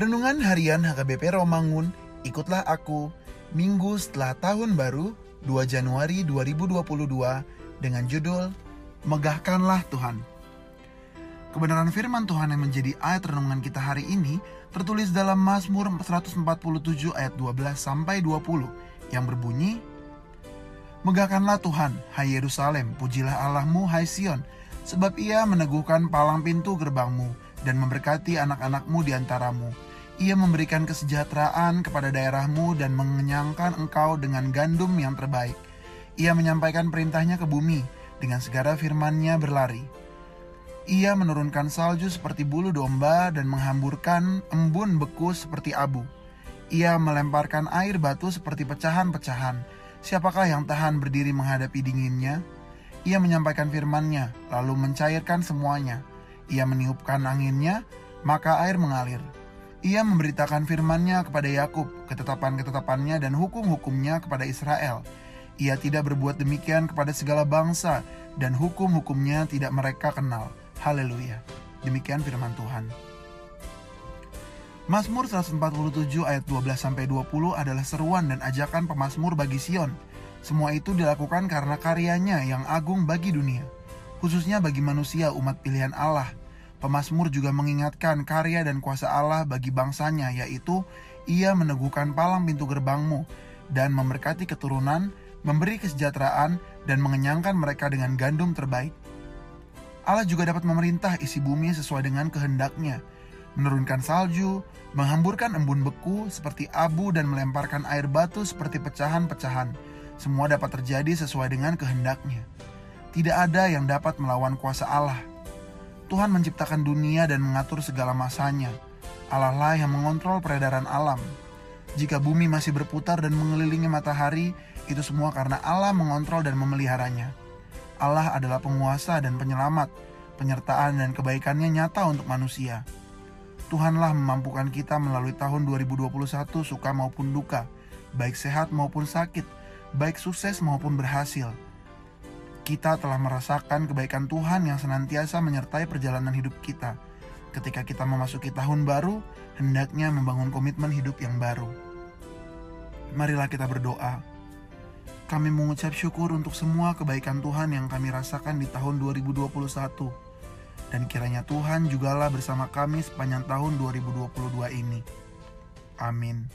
Renungan Harian HKBP Romangun, ikutlah aku, Minggu setelah tahun baru 2 Januari 2022 dengan judul Megahkanlah Tuhan. Kebenaran firman Tuhan yang menjadi ayat renungan kita hari ini tertulis dalam Mazmur 147 ayat 12 sampai 20 yang berbunyi Megahkanlah Tuhan, hai Yerusalem, pujilah Allahmu, hai Sion, sebab ia meneguhkan palang pintu gerbangmu dan memberkati anak-anakmu di antaramu. Ia memberikan kesejahteraan kepada daerahmu dan mengenyangkan engkau dengan gandum yang terbaik. Ia menyampaikan perintahnya ke bumi, dengan segala firmannya berlari. Ia menurunkan salju seperti bulu domba dan menghamburkan embun beku seperti abu. Ia melemparkan air batu seperti pecahan-pecahan. Siapakah yang tahan berdiri menghadapi dinginnya? Ia menyampaikan firman-Nya, lalu mencairkan semuanya. Ia meniupkan anginnya, maka air mengalir. Ia memberitakan firman-Nya kepada Yakub, ketetapan-ketetapannya dan hukum-hukumnya kepada Israel. Ia tidak berbuat demikian kepada segala bangsa, dan hukum-hukumnya tidak mereka kenal. Haleluya. Demikian firman Tuhan. Mazmur 147 ayat 12 sampai 20 adalah seruan dan ajakan pemazmur bagi Sion. Semua itu dilakukan karena karyanya yang agung bagi dunia, khususnya bagi manusia umat pilihan Allah. Pemazmur juga mengingatkan karya dan kuasa Allah bagi bangsanya, yaitu ia meneguhkan palang pintu gerbangmu dan memberkati keturunan, memberi kesejahteraan, dan mengenyangkan mereka dengan gandum terbaik. Allah juga dapat memerintah isi bumi sesuai dengan kehendaknya, menurunkan salju, menghamburkan embun beku seperti abu dan melemparkan air batu seperti pecahan-pecahan. Semua dapat terjadi sesuai dengan kehendaknya. Tidak ada yang dapat melawan kuasa Allah. Tuhan menciptakan dunia dan mengatur segala masanya. Allah lah yang mengontrol peredaran alam. Jika bumi masih berputar dan mengelilingi matahari, itu semua karena Allah mengontrol dan memeliharanya. Allah adalah penguasa dan penyelamat, penyertaan dan kebaikannya nyata untuk manusia. Tuhanlah memampukan kita melalui tahun 2021 suka maupun duka, baik sehat maupun sakit, baik sukses maupun berhasil. Kita telah merasakan kebaikan Tuhan yang senantiasa menyertai perjalanan hidup kita. Ketika kita memasuki tahun baru, hendaknya membangun komitmen hidup yang baru. Marilah kita berdoa. Kami mengucap syukur untuk semua kebaikan Tuhan yang kami rasakan di tahun 2021 dan kiranya Tuhan jugalah bersama kami sepanjang tahun 2022 ini. Amin.